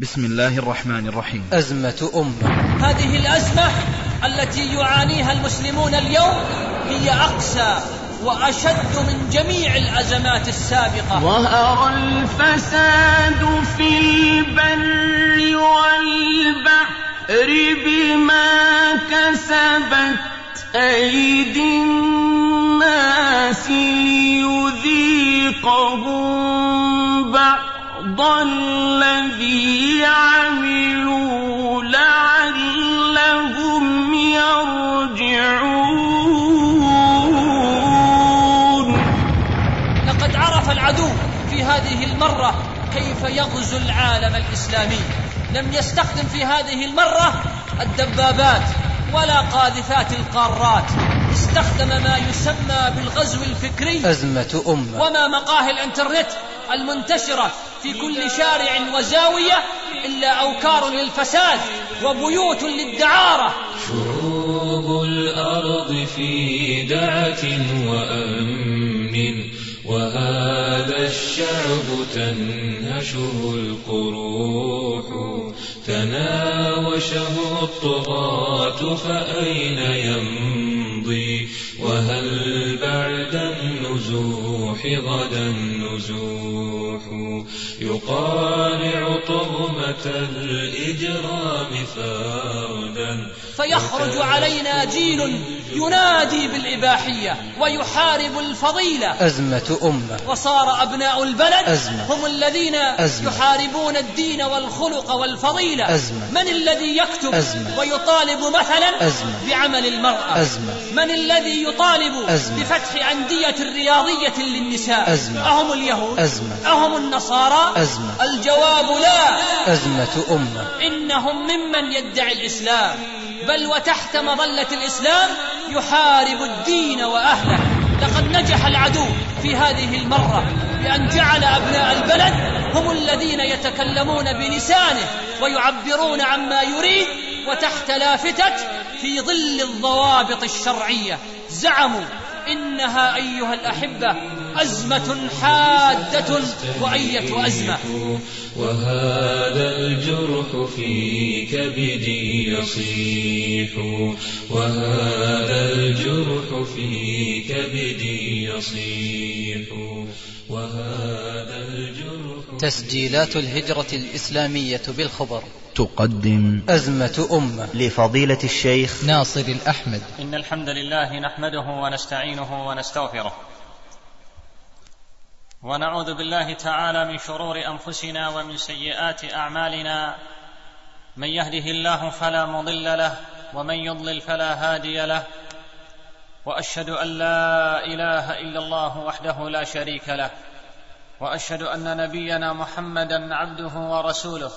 بسم الله الرحمن الرحيم. أزمة أمة هذه الأزمة التي يعانيها المسلمون اليوم هي أقسى وأشد من جميع الأزمات السابقة. ظهر الفساد في البر والبحر بما كسبت أيدي الناس ليذيقهم بعض الذي عملوا لعلهم يرجعون. لقد عرف العدو في هذه المرة كيف يغزو العالم الإسلامي. لم يستخدم في هذه المرة الدبابات ولا قاذفات القارات. استخدم ما يسمى بالغزو الفكري أزمة أمة. وما مقاهي الإنترنت المنتشرة في كل شارع وزاوية إلا أوكار للفساد وبيوت للدعارة. شعوب الأرض في دعة وأمن وهذا الشعب تنهشه القروح. تناوشه الطغاة فأين يمضي؟ وهل بعد النزوح غدا النزوح؟ يقارع طغمة الإجرام فردا فيخرج علينا جيل ينادي بالإباحية ويحارب الفضيلة أزمة أمة وصار أبناء البلد أزمة. هم الذين أزمة. يحاربون الدين والخلق والفضيلة أزمة. من الذي يكتب أزمة. ويطالب مثلا أزمة. بعمل المرأة أزمة. من الذي يطالب أزمة. بفتح أندية رياضية للنساء أزمة. أهم اليهود أزمة. أهم النصارى أزمة. الجواب لا أزمة أمة إنهم ممن يدعي الإسلام بل وتحت مظلة الإسلام يحارب الدين وأهله. لقد نجح العدو في هذه المرة بأن جعل أبناء البلد هم الذين يتكلمون بلسانه ويعبرون عما يريد وتحت لافتة في ظل الضوابط الشرعية. زعموا إنها أيها الأحبة أزمة حادة وأية أزمة. وهذا الجرح في كبدي يصيح وهذا الجرح في كبدي يصيح وهذا الجرح تسجيلات الهجرة الإسلامية بالخبر. تقدم أزمة أمة. لفضيلة الشيخ ناصر الأحمد. إن الحمد لله نحمده ونستعينه ونستغفره. ونعوذ بالله تعالى من شرور أنفسنا ومن سيئات أعمالنا. من يهده الله فلا مضل له ومن يضلل فلا هادي له. وأشهد أن لا إله إلا الله وحده لا شريك له. وأشهد أن نبينا محمدا عبده ورسوله.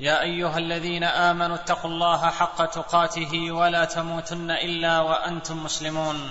يا أيها الذين آمنوا اتقوا الله حق تقاته ولا تموتن إلا وأنتم مسلمون.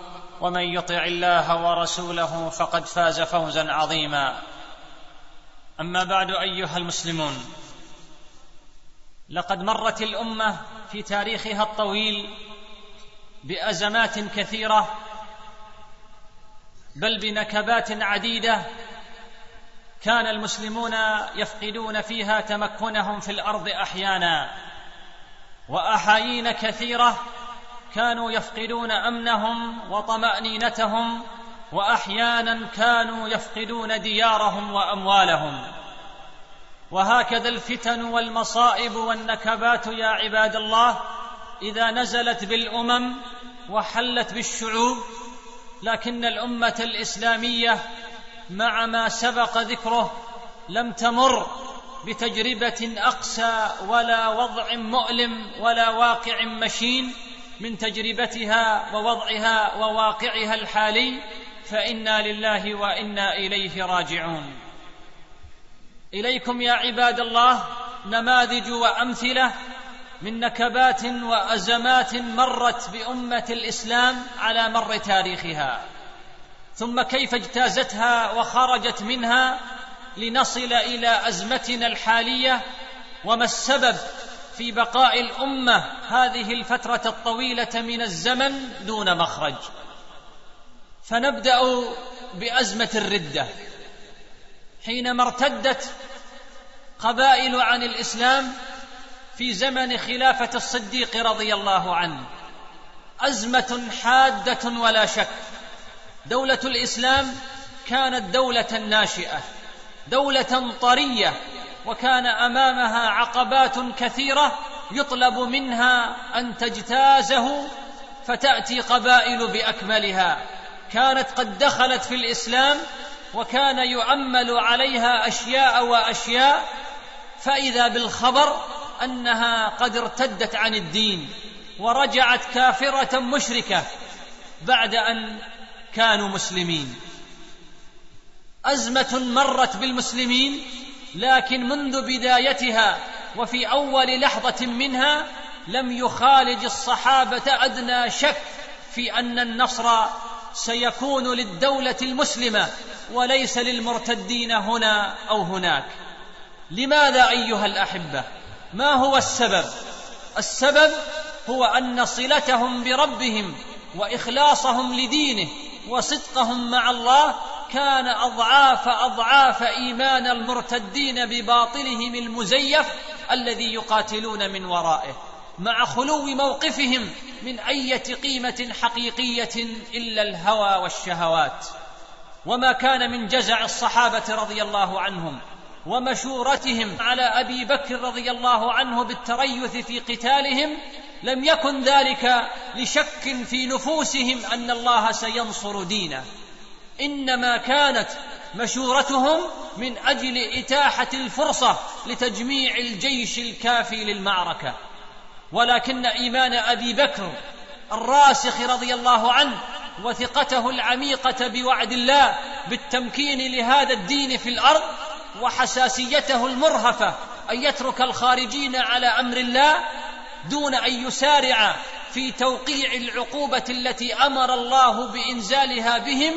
ومن يطع الله ورسوله فقد فاز فوزا عظيما. أما بعد أيها المسلمون لقد مرت الأمة في تاريخها الطويل بأزمات كثيرة بل بنكبات عديدة كان المسلمون يفقدون فيها تمكنهم في الأرض أحيانا وأحايين كثيرة كانوا يفقدون أمنهم وطمأنينتهم وأحيانا كانوا يفقدون ديارهم وأموالهم. وهكذا الفتن والمصائب والنكبات يا عباد الله إذا نزلت بالأمم وحلت بالشعوب لكن الأمة الإسلامية مع ما سبق ذكره لم تمر بتجربة أقسى ولا وضع مؤلم ولا واقع مشين. من تجربتها ووضعها وواقعها الحالي فإنا لله وإنا إليه راجعون. إليكم يا عباد الله نماذج وأمثلة من نكبات وأزمات مرت بأمة الإسلام على مر تاريخها. ثم كيف اجتازتها وخرجت منها لنصل إلى أزمتنا الحالية وما السبب في بقاء الأمة هذه الفترة الطويلة من الزمن دون مخرج. فنبدأ بأزمة الردة. حينما ارتدت قبائل عن الإسلام في زمن خلافة الصديق رضي الله عنه أزمة حادة ولا شك. دولة الإسلام كانت دولة ناشئة دولة طرية وكان أمامها عقبات كثيرة يطلب منها أن تجتازه فتأتي قبائل بأكملها. كانت قد دخلت في الإسلام وكان يؤمل عليها أشياء وأشياء فإذا بالخبر أنها قد ارتدت عن الدين ورجعت كافرة مشركة بعد أن كانوا مسلمين. أزمة مرت بالمسلمين لكن منذ بدايتها وفي أول لحظة منها لم يخالج الصحابة أدنى شك في أن النصر سيكون للدولة المسلمة وليس للمرتدين هنا أو هناك. لماذا أيها الأحبة؟ ما هو السبب؟ السبب هو أن صلتهم بربهم وإخلاصهم لدينه وصدقهم مع الله كان أضعاف أضعاف إيمان المرتدين بباطلهم المزيف الذي يقاتلون من ورائه مع خلو موقفهم من إيه قيمة حقيقية إلا الهوى والشهوات. وما كان من جزع الصحابة رضي الله عنهم ومشورتهم على أبي بكر رضي الله عنه بالتريث في قتالهم لم يكن ذلك لشك في نفوسهم أن الله سينصر دينه. إنما كانت مشورتهم من أجل إتاحة الفرصة لتجميع الجيش الكافي للمعركة. ولكن إيمان أبي بكر الراسخ رضي الله عنه وثقته العميقة بوعد الله بالتمكين لهذا الدين في الأرض وحساسيته المرهفة أن يترك الخارجين على أمر الله دون أن يسارع في توقيع العقوبة التي أمر الله بإنزالها بهم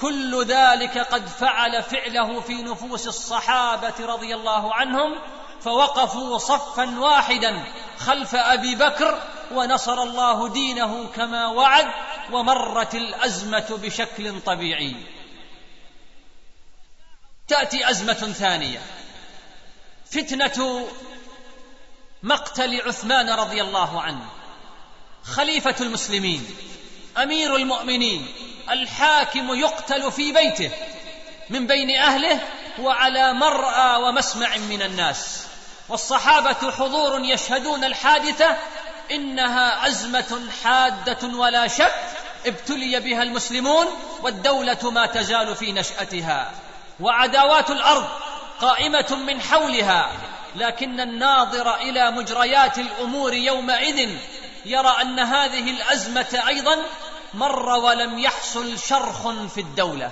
كل ذلك قد فعل فعله في نفوس الصحابة رضي الله عنهم فوقفوا صفا واحدا خلف أبي بكر ونصر الله دينه كما وعد ومرت الأزمة بشكل طبيعي. تأتي أزمة ثانية. فتنة مقتل عثمان رضي الله عنه خليفة المسلمين أمير المؤمنين الحاكم يقتل في بيته من بين أهله وعلى مرأى ومسمع من الناس. والصحابة حضور يشهدون الحادثة إنها ازمه حادة ولا شك ابتلي بها المسلمون والدولة ما تزال في نشأتها. وعداوات الأرض قائمة من حولها لكن الناظر إلى مجريات الأمور يومئذ يرى أن هذه الازمه أيضا مر ولم يحصل شرخ في الدولة.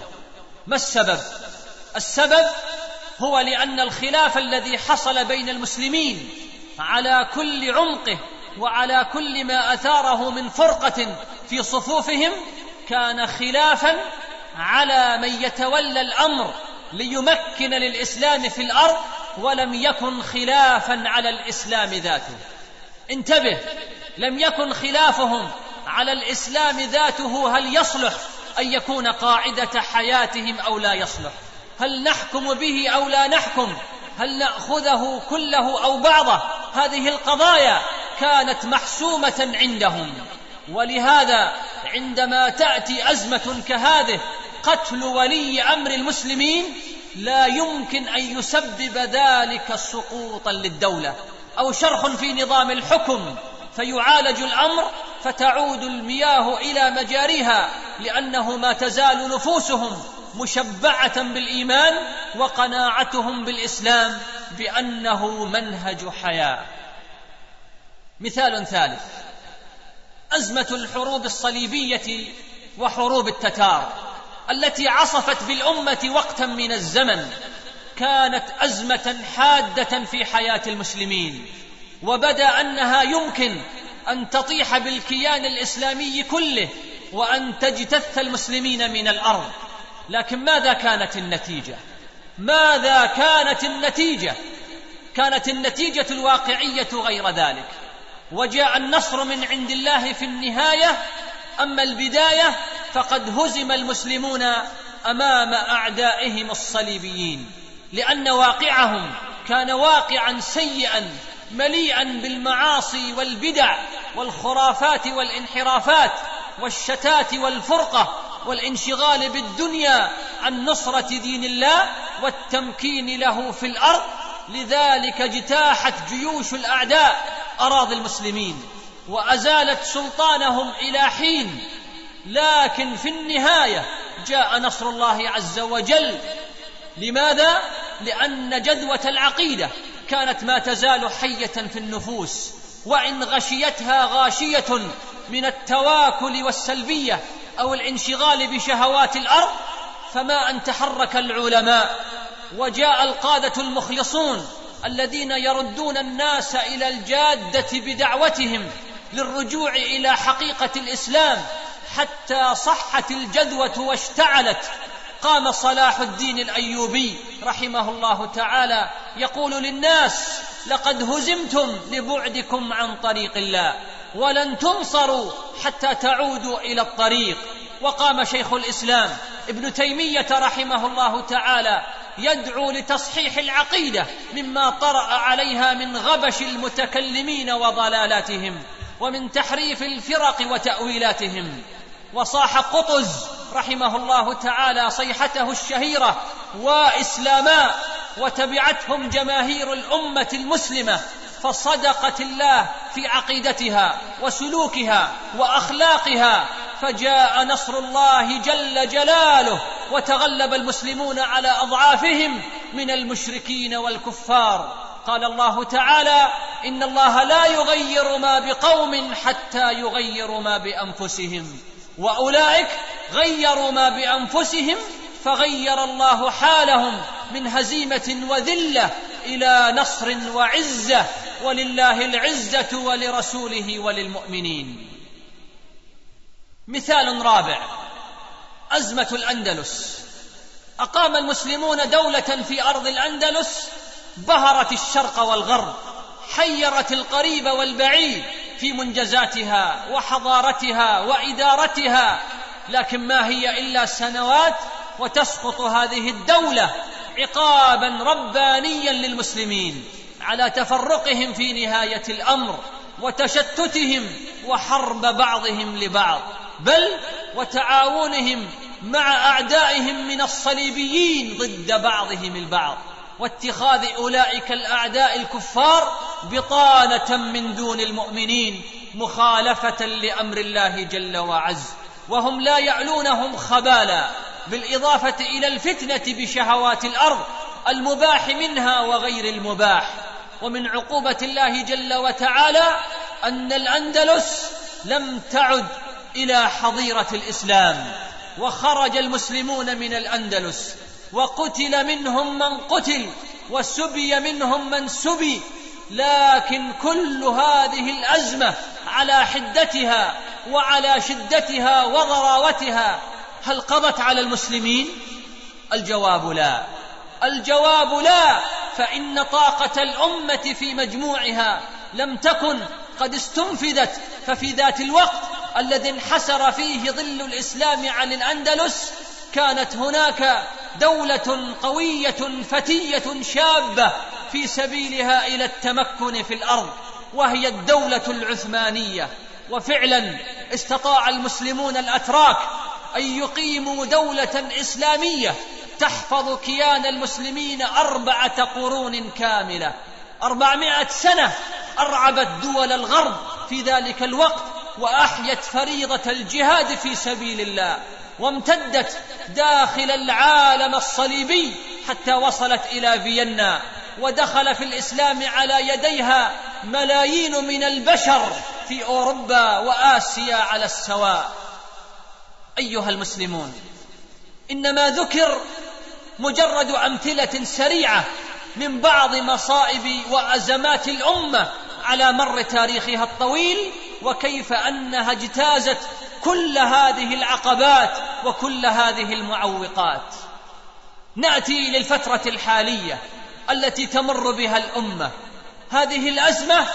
ما السبب؟ السبب هو لأن الخلاف الذي حصل بين المسلمين على كل عمقه وعلى كل ما أثاره من فرقة في صفوفهم كان خلافا على من يتولى الأمر ليمكن للإسلام في الأرض ولم يكن خلافا على الإسلام ذاته. انتبه لم يكن خلافهم على الإسلام ذاته هل يصلح أن يكون قاعدة حياتهم أو لا يصلح؟ هل نحكم به أو لا نحكم؟ هل نأخذه كله أو بعضه؟ هذه القضايا كانت محسومة عندهم. ولهذا عندما تأتي أزمة كهذه قتل ولي أمر المسلمين لا يمكن أن يسبب ذلك سقوطا للدولة أو شرخ في نظام الحكم. فيعالج الأمر فتعود المياه إلى مجاريها لأنه ما تزال نفوسهم مشبعة بالإيمان وقناعتهم بالإسلام بأنه منهج حياة. مثال ثالث أزمة الحروب الصليبية وحروب التتار التي عصفت بالأمة وقتا من الزمن كانت أزمة حادة في حياة المسلمين. وبدا انها يمكن ان تطيح بالكيان الاسلامي كله وان تجتث المسلمين من الأرض. لكن ماذا كانت النتيجة؟ ماذا كانت النتيجة؟ كانت النتيجة الواقعية غير ذلك. وجاء النصر من عند الله في النهاية أما البداية فقد هزم المسلمون أمام أعدائهم الصليبيين لأن واقعهم كان واقعا سيئا مليئا بالمعاصي والبدع والخرافات والانحرافات والشتات والفرقة والانشغال بالدنيا عن نصرة دين الله والتمكين له في الأرض لذلك اجتاحت جيوش الأعداء أراضي المسلمين وأزالت سلطانهم إلى حين. لكن في النهاية جاء نصر الله عز وجل. لماذا؟ لأن جذوة العقيدة كانت ما تزال حية في النفوس وإن غشيتها غاشية من التواكل والسلبية أو الانشغال بشهوات الأرض فما أن تحرك العلماء وجاء القادة المخلصون الذين يردون الناس إلى الجادة بدعوتهم للرجوع إلى حقيقة الإسلام حتى صحت الجذوة واشتعلت قام صلاح الدين الأيوبي رحمه الله تعالى يقول للناس لقد هزمتم لبعدكم عن طريق الله ولن تنصروا حتى تعودوا إلى الطريق. وقام شيخ الإسلام ابن تيمية رحمه الله تعالى يدعو لتصحيح العقيدة مما طرأ عليها من غبش المتكلمين وضلالاتهم ومن تحريف الفرق وتأويلاتهم. وصاح قطز رحمه الله تعالى صيحته الشهيرة وإسلاما وتبعتهم جماهير الأمة المسلمة فصدقت الله في عقيدتها وسلوكها وأخلاقها فجاء نصر الله جل جلاله وتغلب المسلمون على أضعافهم من المشركين والكفار. قال الله تعالى إن الله لا يغير ما بقوم حتى يغيروا ما بأنفسهم. وأولئك غيروا ما بأنفسهم فغير الله حالهم من هزيمة وذلة إلى نصر وعزة ولله العزة ولرسوله وللمؤمنين. مثال رابع أزمة الأندلس. أقام المسلمون دولة في أرض الأندلس بهرت الشرق والغرب حيرت القريب والبعيد في منجزاتها وحضارتها وإدارتها لكن ما هي إلا سنوات وتسقط هذه الدولة عقابا ربانيا للمسلمين على تفرقهم في نهاية الأمر وتشتتهم وحرب بعضهم لبعض بل وتعاونهم مع أعدائهم من الصليبيين ضد بعضهم البعض. واتخاذ أولئك الأعداء الكفار بطانة من دون المؤمنين مخالفة لأمر الله جل وعز. وهم لا يعلونهم خبالا بالإضافة إلى الفتنة بشهوات الأرض المباح منها وغير المباح. ومن عقوبة الله جل وتعالى أن الأندلس لم تعد إلى حظيرة الإسلام وخرج المسلمون من الأندلس. وقتل منهم من قتل وسبي منهم من سبي لكن كل هذه الأزمة على حدتها وعلى شدتها وضراوتها هل قضت على المسلمين؟ الجواب لا. الجواب لا. فإن طاقة الأمة في مجموعها لم تكن قد استنفذت ففي ذات الوقت الذي انحسر فيه ظل الإسلام عن الأندلس كانت هناك دولة قوية فتية شابة في سبيلها إلى التمكن في الأرض وهي الدولة العثمانية. وفعلا استطاع المسلمون الأتراك أن يقيموا دولة إسلامية تحفظ كيان المسلمين أربعة قرون كاملة. أربعمائة سنة أرعبت دول الغرب في ذلك الوقت وأحيت فريضة الجهاد في سبيل الله. وامتدت داخل العالم الصليبي حتى وصلت إلى فيينا ودخل في الإسلام على يديها ملايين من البشر في أوروبا وآسيا على السواء. أيها المسلمون إنما ذكر مجرد أمثلة سريعة من بعض مصائب وأزمات الأمة على مر تاريخها الطويل وكيف أنها اجتازت كل هذه العقبات وكل هذه المعوقات. نأتي للفترة الحالية التي تمر بها الأمة. هذه الأزمة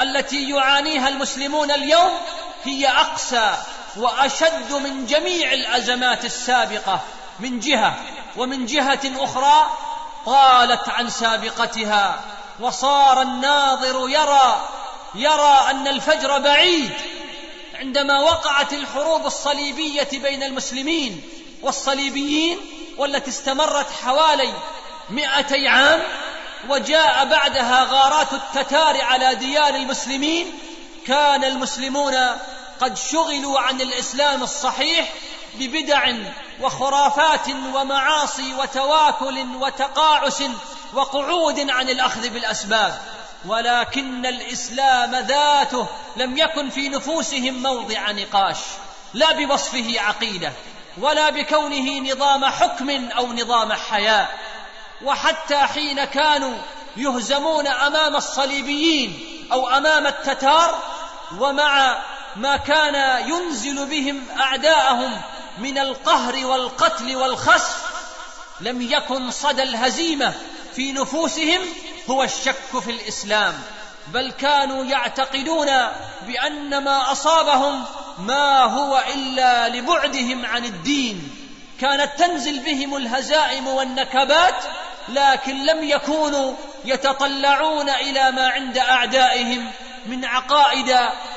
التي يعانيها المسلمون اليوم هي أقسى وأشد من جميع الأزمات السابقة. من جهة ومن جهة أخرى طالت عن سابقتها وصار الناظر يرى يرى أن الفجر بعيد عندما وقعت الحروب الصليبية بين المسلمين والصليبيين والتي استمرت حوالي مئتي عام وجاء بعدها غارات التتار على ديار المسلمين كان المسلمون قد شغلوا عن الإسلام الصحيح ببدع وخرافات ومعاصي وتواكل وتقاعس وقعود عن الأخذ بالأسباب. ولكن الإسلام ذاته لم يكن في نفوسهم موضع نقاش لا بوصفه عقيدة ولا بكونه نظام حكم أو نظام حياة. وحتى حين كانوا يهزمون أمام الصليبيين أو أمام التتار ومع ما كان ينزل بهم أعداءهم من القهر والقتل والخسف لم يكن صدى الهزيمة في نفوسهم هو الشك في الإسلام بل كانوا يعتقدون بأن ما أصابهم ما هو إلا لبعدهم عن الدين. كانت تنزل بهم الهزائم والنكبات لكن لم يكونوا يتطلعون إلى ما عند أعدائهم من عقائد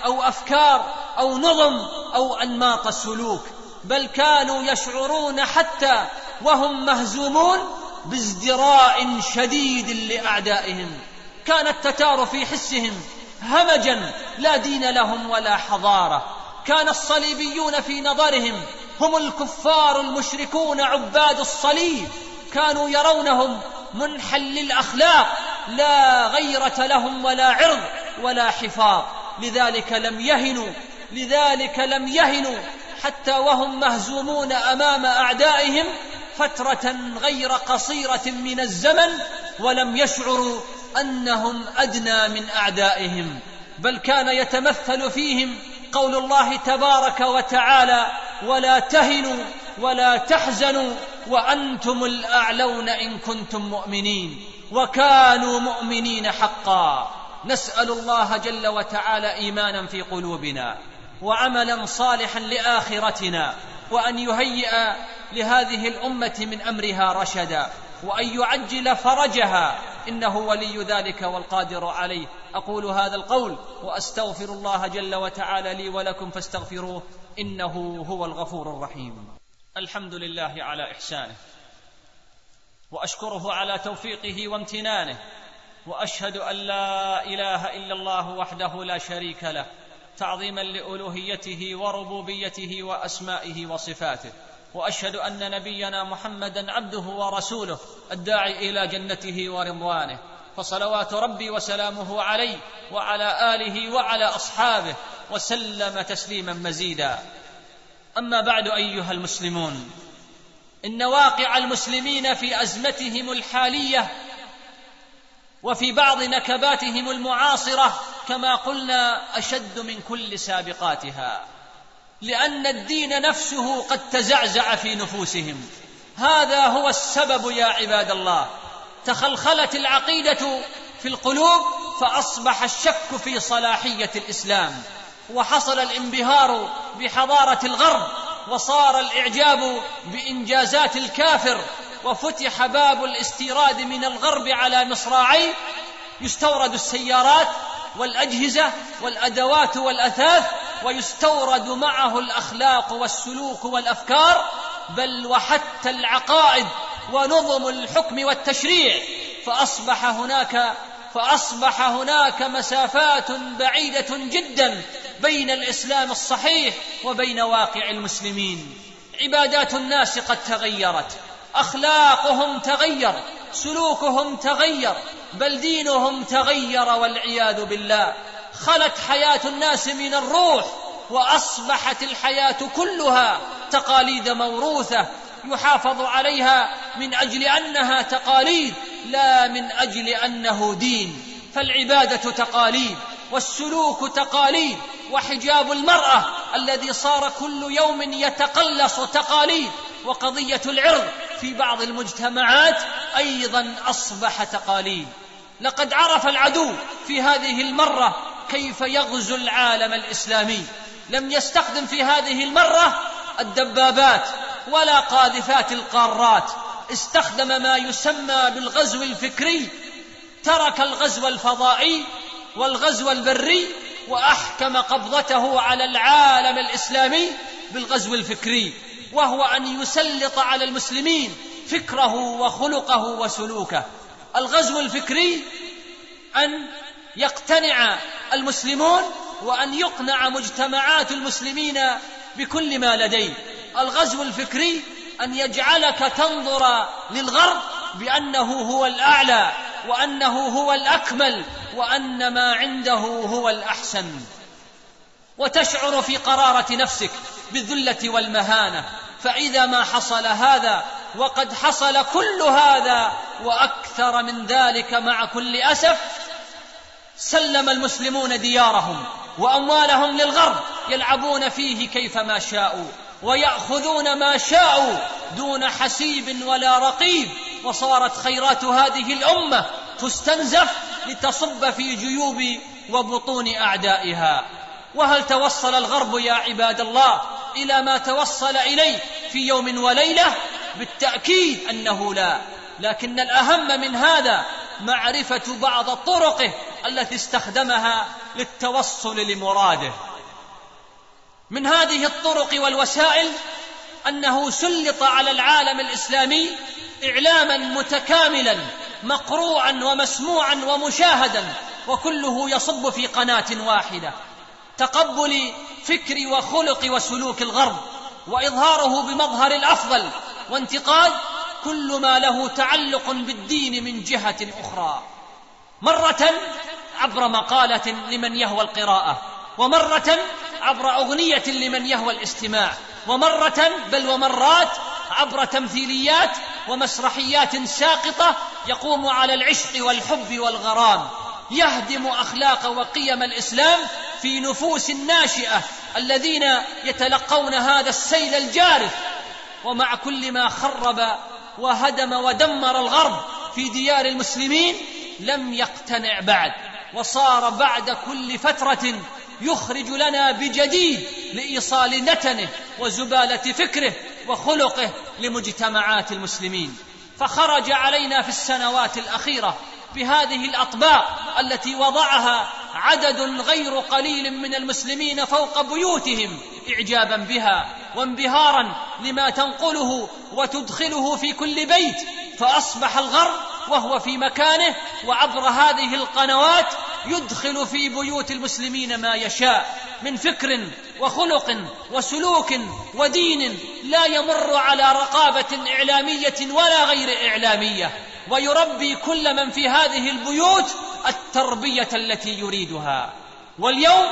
أو أفكار أو نظم أو أنماط سلوك بل كانوا يشعرون حتى وهم مهزومون بازدراء شديد لأعدائهم. كان التتار في حسهم. همجا لا دين لهم ولا حضارة. كان الصليبيون في نظرهم. هم الكفار المشركون عباد الصليب. كانوا يرونهم منحل الاخلاق لا غيرة لهم ولا عرض ولا حفاظ. لذلك لم يهنوا. لذلك لم يهنوا. حتى وهم مهزومون أمام أعدائهم فترة غير قصيرة من الزمن ولم يشعروا أنهم أدنى من أعدائهم بل كان يتمثل فيهم قول الله تبارك وتعالى ولا تهنوا ولا تحزنوا وأنتم الأعلون إن كنتم مؤمنين وكانوا مؤمنين حقا نسأل الله جل وتعالى إيمانا في قلوبنا وعملا صالحا لآخرتنا وأن يهيئ لهذه الأمة من أمرها رشدا وأن يعجل فرجها. إنه ولي ذلك والقادر عليه. أقول هذا القول وأستغفر الله جل وتعالى لي ولكم فاستغفروه. إنه هو الغفور الرحيم. الحمد لله على إحسانه. وأشكره على توفيقه وامتنانه. وأشهد أن لا إله إلا الله وحده لا شريك له. تعظيما لألوهيته وربوبيته وأسمائه وصفاته وأشهد أن نبينا محمدا عبده ورسوله الداعي إلى جنته ورضوانه. فصلوات ربي وسلامه عليه وعلى آله وعلى أصحابه وسلم تسليما مزيدا. أما بعد أيها المسلمون إن واقع المسلمين في أزمتهم الحالية وفي بعض نكباتهم المعاصرة كما قلنا أشد من كل سابقاتها. لأن الدين نفسه قد تزعزع في نفوسهم. هذا هو السبب يا عباد الله. تخلخلت العقيدة في القلوب فأصبح الشك في صلاحية الإسلام. وحصل الانبهار بحضارة الغرب وصار الإعجاب بإنجازات الكافر. وفتح باب الاستيراد من الغرب على مصراعيه. يستورد السيارات والأجهزة والأدوات والأثاث ويستورد معه الأخلاق والسلوك والأفكار بل وحتى العقائد ونظم الحكم والتشريع فأصبح هناك فأصبح هناك مسافات بعيدة جدا بين الإسلام الصحيح وبين واقع المسلمين. عبادات الناس قد تغيرت أخلاقهم تغير سلوكهم تغير بل دينهم تغير والعياذ بالله. خلت حياة الناس من الروح وأصبحت الحياة كلها تقاليد موروثة يحافظ عليها من أجل أنها تقاليد لا من أجل أنه دين. فالعبادة تقاليد والسلوك تقاليد وحجاب المرأة الذي صار كل يوم يتقلص تقاليد وقضية العرض. في بعض المجتمعات أيضا أصبح تقاليد. لقد عرف العدو في هذه المرة كيف يغزو العالم الإسلامي. لم يستخدم في هذه المرة الدبابات ولا قاذفات القارات. استخدم ما يسمى بالغزو الفكري ترك الغزو الفضائي والغزو البري وأحكم قبضته على العالم الإسلامي بالغزو الفكري. وهو أن يسلط على المسلمين فكره وخلقه وسلوكه. الغزو الفكري أن يقتنع المسلمون وأن يقنع مجتمعات المسلمين بكل ما لديه الغزو الفكري أن يجعلك تنظر للغرب بأنه هو الأعلى وأنه هو الأكمل وأن ما عنده هو الأحسن. وتشعر في قرارة نفسك بالذلة والمهانة. فإذا ما حصل هذا وقد حصل كل هذا وأكثر من ذلك مع كل أسف سلم المسلمون ديارهم وأموالهم للغرب يلعبون فيه كيفما شاءوا ويأخذون ما شاءوا دون حسيب ولا رقيب وصارت خيرات هذه الأمة تستنزف لتصب في جيوب وبطون أعدائها. وهل توصل الغرب يا عباد الله؟ إلى ما توصل إليه في يوم وليلة بالتأكيد أنه لا. لكن الأهم من هذا معرفة بعض طرقه التي استخدمها للتوصل لمراده. من هذه الطرق والوسائل أنه سلط على العالم الإسلامي إعلاما متكاملا مقروعا ومسموعا ومشاهدا وكله يصب في قناة واحدة. تقبل فكر وخلق وسلوك الغرب وإظهاره بمظهر الأفضل وانتقاد كل ما له تعلق بالدين من جهة أخرى. مرة عبر مقالة لمن يهوى القراءة ومرة عبر أغنية لمن يهوى الاستماع ومرة بل ومرات عبر تمثيليات ومسرحيات ساقطة يقوم على العشق والحب والغرام يهدم أخلاق وقيم الإسلام في نفوس الناشئة الذين يتلقون هذا السيل الجارف. ومع كل ما خرب وهدم ودمر الغرب في ديار المسلمين لم يقتنع بعد. وصار بعد كل فترة يخرج لنا بجديد لإيصال نتنه وزبالة فكره وخلقه لمجتمعات المسلمين. فخرج علينا في السنوات الأخيرة بهذه الأطباق التي وضعها عدد غير قليل من المسلمين فوق بيوتهم اعجابا بها وانبهارا لما تنقله وتدخله في كل بيت فأصبح الغرب وهو في مكانه وعبر هذه القنوات يدخل في بيوت المسلمين ما يشاء من فكر وخلق وسلوك ودين لا يمر على رقابة إعلامية ولا غير إعلامية. ويربي كل من في هذه البيوت التربية التي يريدها. واليوم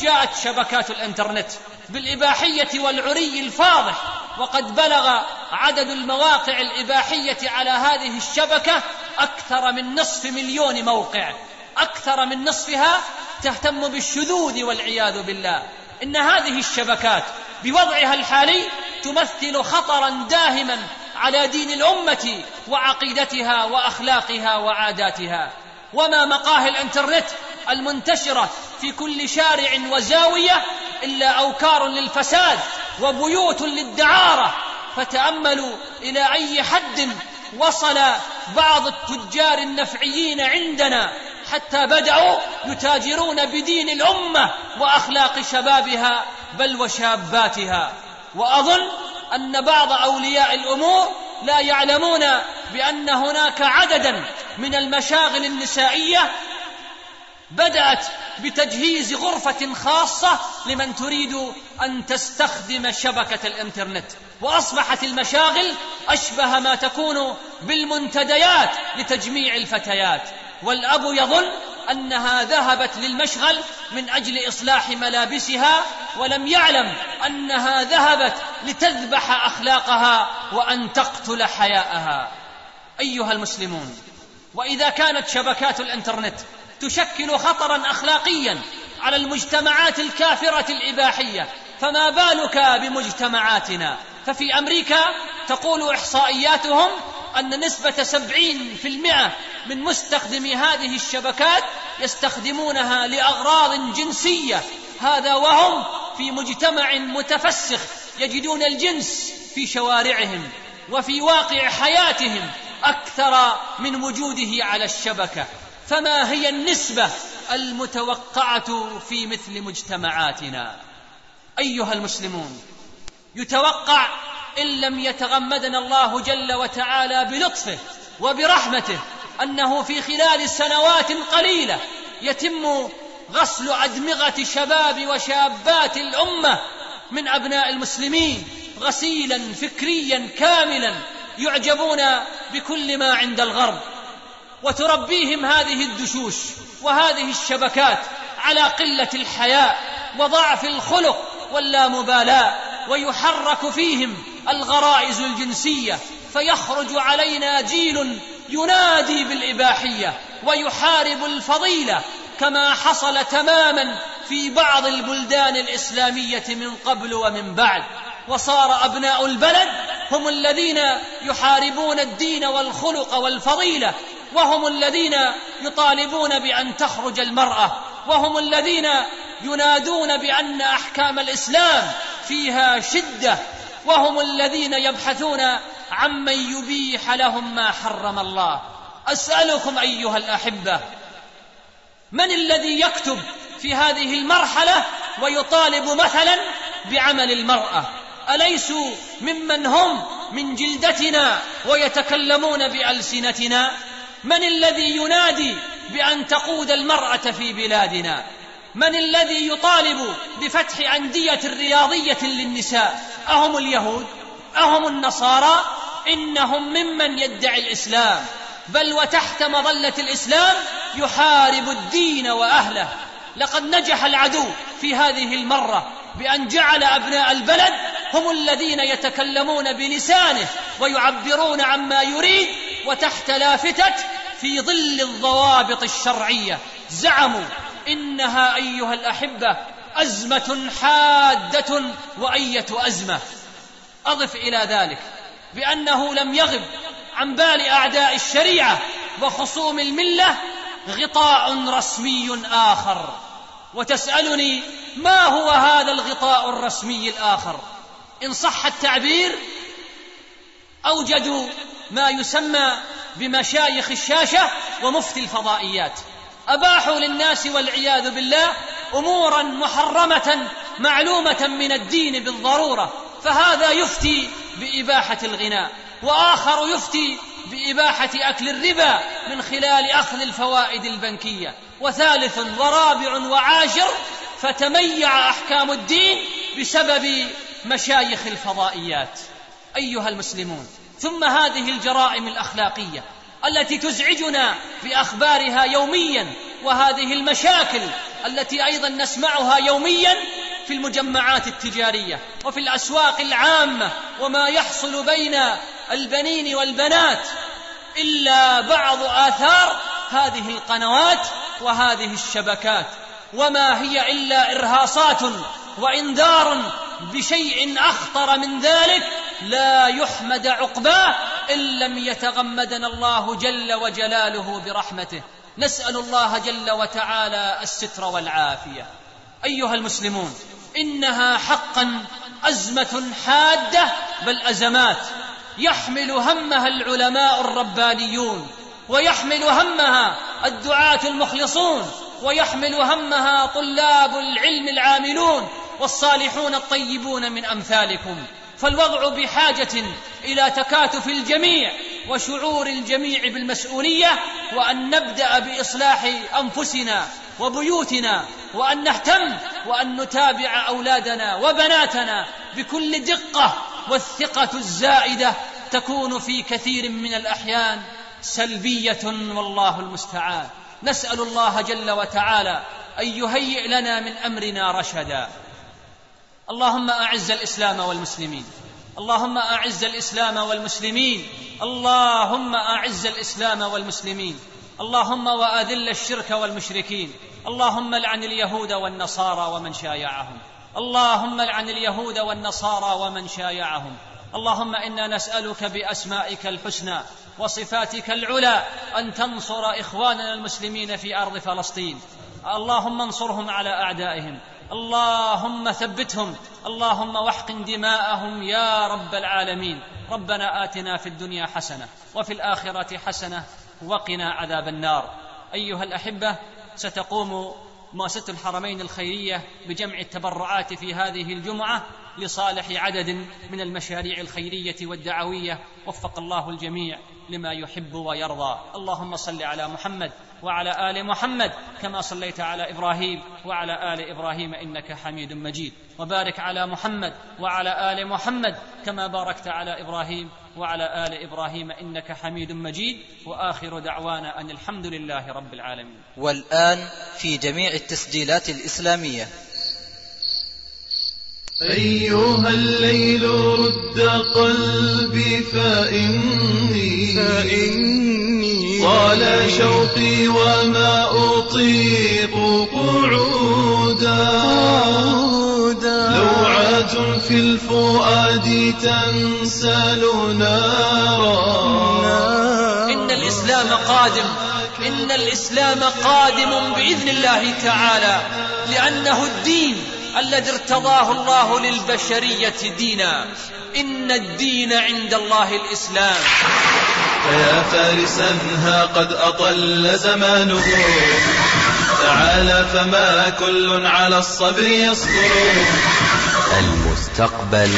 جاءت شبكات الإنترنت بالإباحية والعري الفاضح وقد بلغ عدد المواقع الإباحية على هذه الشبكة أكثر من نصف مليون موقع. أكثر من نصفها تهتم بالشذوذ والعياذ بالله. إن هذه الشبكات بوضعها الحالي تمثل خطرا داهما على دين الأمة وعقيدتها وأخلاقها وعاداتها. وما مقاهي الإنترنت المنتشرة في كل شارع وزاوية إلا أوكار للفساد وبيوت للدعارة. فتأملوا إلى أي حد وصل بعض التجار النفعيين عندنا. حتى بدأوا يتاجرون بدين الأمة وأخلاق شبابها بل وشاباتها. وأظن أن بعض أولياء الأمور لا يعلمون بأن هناك عددا من المشاغل النسائية بدأت بتجهيز غرفة خاصة لمن تريد أن تستخدم شبكة الإنترنت وأصبحت المشاغل أشبه ما تكون بالمنتديات لتجميع الفتيات والأب يظن أنها ذهبت للمشغل من أجل إصلاح ملابسها ولم يعلم أنها ذهبت لتذبح أخلاقها وأن تقتل حياءها. أيها المسلمون وإذا كانت شبكات الإنترنت تشكل خطرا اخلاقيا على المجتمعات الكافرة الإباحية فما بالك بمجتمعاتنا؟ ففي أمريكا تقول إحصائياتهم أن نسبة سبعين في المئة من مستخدمي هذه الشبكات يستخدمونها لأغراض جنسية. هذا وهم في مجتمع متفسخ يجدون الجنس في شوارعهم وفي واقع حياتهم أكثر من وجوده على الشبكة. فما هي النسبة المتوقعة في مثل مجتمعاتنا؟ أيها المسلمون يتوقع إن لم يتغمدنا الله جل وتعالى بلطفه وبرحمته أنه في خلال سنوات قليلة يتم غسل أدمغة شباب وشابات الأمة من أبناء المسلمين غسيلا فكريا كاملا يعجبون بكل ما عند الغرب. وتربيهم هذه الدشوش وهذه الشبكات على قلة الحياء وضعف الخلق واللامبالاه ويحرك فيهم الغرائز الجنسية فيخرج علينا جيل ينادي بالإباحية ويحارب الفضيلة كما حصل تماما في بعض البلدان الإسلامية من قبل ومن بعد. وصار أبناء البلد هم الذين يحاربون الدين والخلق والفضيلة وهم الذين يطالبون بأن تخرج المرأة وهم الذين ينادون بأن أحكام الإسلام فيها شدة وهم الذين يبحثون عمن يبيح لهم ما حرم الله. أسألكم أيها الأحبة من الذي يكتب في هذه المرحلة ويطالب مثلا بعمل المرأة؟ أليسوا ممن هم من جلدتنا ويتكلمون بألسنتنا؟ من الذي ينادي بأن تقود المرأة في بلادنا؟ من الذي يطالب بفتح أندية رياضية للنساء؟ أهم اليهود؟ أهم النصارى؟ إنهم ممن يدعي الإسلام. بل وتحت مظلة الإسلام يحارب الدين وأهله. لقد نجح العدو في هذه المرة بأن جعل أبناء البلد هم الذين يتكلمون بلسانه ويعبرون عما يريد وتحت لافتة في ظل الضوابط الشرعية. زعموا إنها أيها الأحبة أزمة حادة وأية أزمة. أضف إلى ذلك بأنه لم يغب عن بال أعداء الشريعة وخصوم الملة غطاء رسمي آخر. وتسألني ما هو هذا الغطاء الرسمي الآخر؟ إن صح التعبير أوجدوا ما يسمى بمشايخ الشاشة ومفتي الفضائيات. أباحوا للناس والعياذ بالله امورا محرمة معلومة من الدين بالضرورة فهذا يفتي بإباحة الغناء وآخر يفتي بإباحة أكل الربا من خلال أخذ الفوائد البنكية. وثالث ورابع وعاشر فتميع أحكام الدين بسبب مشايخ الفضائيات. أيها المسلمون ثم هذه الجرائم الأخلاقية. التي تزعجنا بأخبارها يوميا وهذه المشاكل التي أيضا نسمعها يوميا في المجمعات التجارية وفي الأسواق العامة وما يحصل بين البنين والبنات إلا بعض آثار هذه القنوات وهذه الشبكات. وما هي إلا إرهاصات وإنذار بشيء أخطر من ذلك لا يحمد عقباه إن لم يتغمدنا الله جل وجلاله برحمته. نسأل الله جل وتعالى الستر والعافية. أيها المسلمون إنها حقا أزمة حادة بل أزمات. يحمل همها العلماء الربانيون ويحمل همها الدعاة المخلصون ويحمل همها طلاب العلم العاملون والصالحون الطيبون من أمثالكم. فالوضع بحاجة إلى تكاتف الجميع وشعور الجميع بالمسؤولية وأن نبدأ بإصلاح أنفسنا وبيوتنا وأن نهتم وأن نتابع أولادنا وبناتنا بكل دقة والثقة الزائدة تكون في كثير من الأحيان سلبية والله المستعان. نسأل الله جل وتعالى أن يهيئ لنا من أمرنا رشدا. اللهم أعز الإسلام والمسلمين. اللهم أعز الإسلام والمسلمين. اللهم أعز الإسلام والمسلمين. اللهم وأذل الشرك والمشركين. اللهم لعن اليهود والنصارى ومن شايعهم. اللهم لعن اليهود والنصارى ومن شايعهم. اللهم إنا نسألك بأسمائك الحسنى وصفاتك العلى أن تنصر إخواننا المسلمين في أرض فلسطين. اللهم انصرهم على أعدائهم. اللهم ثبتهم اللهم واحقن دماءهم يا رب العالمين. ربنا آتنا في الدنيا حسنة وفي الآخرة حسنة وقنا عذاب النار. أيها الأحبة ستقوم مؤسسة الحرمين الخيرية بجمع التبرعات في هذه الجمعة. لصالح عدد من المشاريع الخيرية والدعوية وفق الله الجميع لما يحب ويرضى. اللهم صل على محمد وعلى آل محمد كما صليت على إبراهيم وعلى آل إبراهيم إنك حميد مجيد. وبارك على محمد وعلى آل محمد كما باركت على إبراهيم وعلى آل إبراهيم إنك حميد مجيد. وآخر دعوانا أن الحمد لله رب العالمين. والآن في جميع التسجيلات الإسلامية. أيها الليل رد قلبي فإني, فإني طال شوقي وما أطيق قعودا لوعة في الفؤاد تنسل نارا. إن الإسلام قادم إن الإسلام قادم بإذن الله تعالى لأنه الدين الذي ارتضاه الله للبشرية دينا. إن الدين عند الله الإسلام. فيا فارسا ها قد أطل زمانه. تعالى فما كل على الصبر يصبر. المستقبل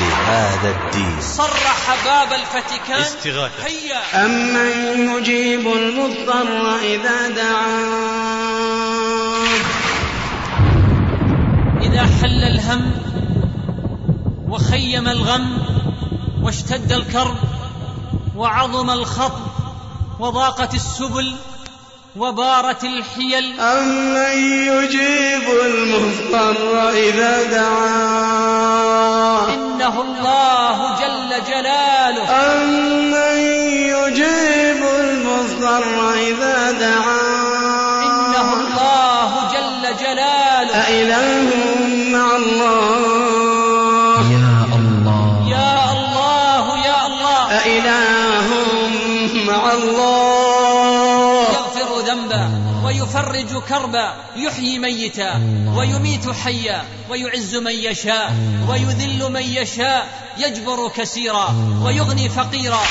لهذا الدين. صرح باب الفتكان استغاثة. هيا. أمن يجيب المضطر إذا دعاه حل الهم وخيم الغم واشتد الكرب وعظم الخطب وضاقت السبل وبارت الحيل أمن يجيب المضطر إذا دعاه إنه الله جل جلاله. أمن يجيب المضطر إذا دعاه مع الله. يغفر ذنبا ويفرج كربا يحيي ميتا ويميت حيا ويعز من يشاء ويذل من يشاء يجبر كثيرا ويغني فقيرا.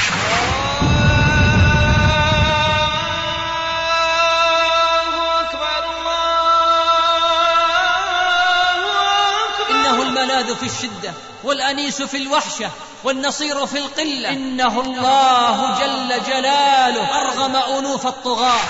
الملاذ في الشدة والأنيس في الوحشة والنصير في القلة. إنه الله جل جلاله. أرغم أنوف الطغاة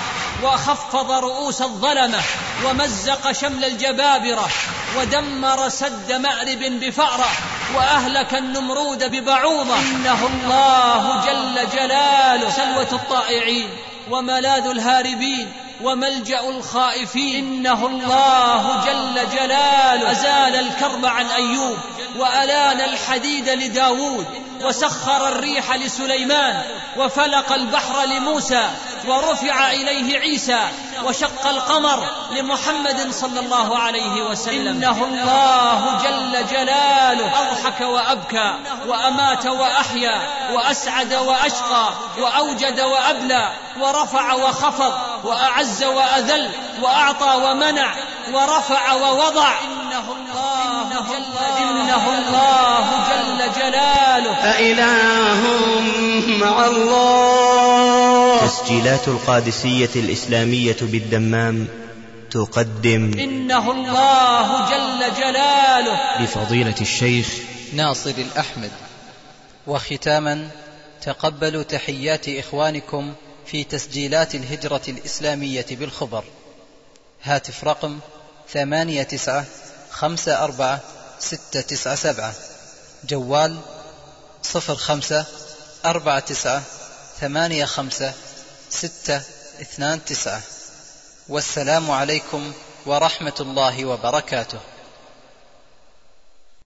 وخفض رؤوس الظلمة ومزق شمل الجبابرة ودمر سد مأرب بفأرة وأهلك النمرود ببعوضة. إنه الله جل جلاله. سلوة الطائعين وملاذ الهاربين وملجأ الخائفين. إنه الله جل جلاله. أزال الكرب عن أيوب وألان الحديد لداود وسخر الريح لسليمان وفلق البحر لموسى ورفع إليه عيسى وشق القمر لمحمد صلى الله عليه وسلم. إنه الله جل جلاله. أضحك وأبكى وأمات وأحيا وأسعد وأشقى وأوجد وأبلى ورفع وخفض وأعز وأذل وأعطى ومنع ورفع ووضع. إنه الله جل إنه الله جل جلاله. أإله مع الله. تسجيلات القادسية الإسلامية بالدمام تقدم إنه الله جل جلاله. لفضيلة الشيخ ناصر الأحمد. وختاما تقبلوا تحيات إخوانكم في تسجيلات الهجرة الإسلامية بالخبر. هاتف رقم ثمانية تسعة خمسة أربعة ستة تسعة سبعة. جوال صفر خمسة أربعة تسعة ثمانية خمسة ستة اثنان تسعة. والسلام عليكم ورحمة الله وبركاته.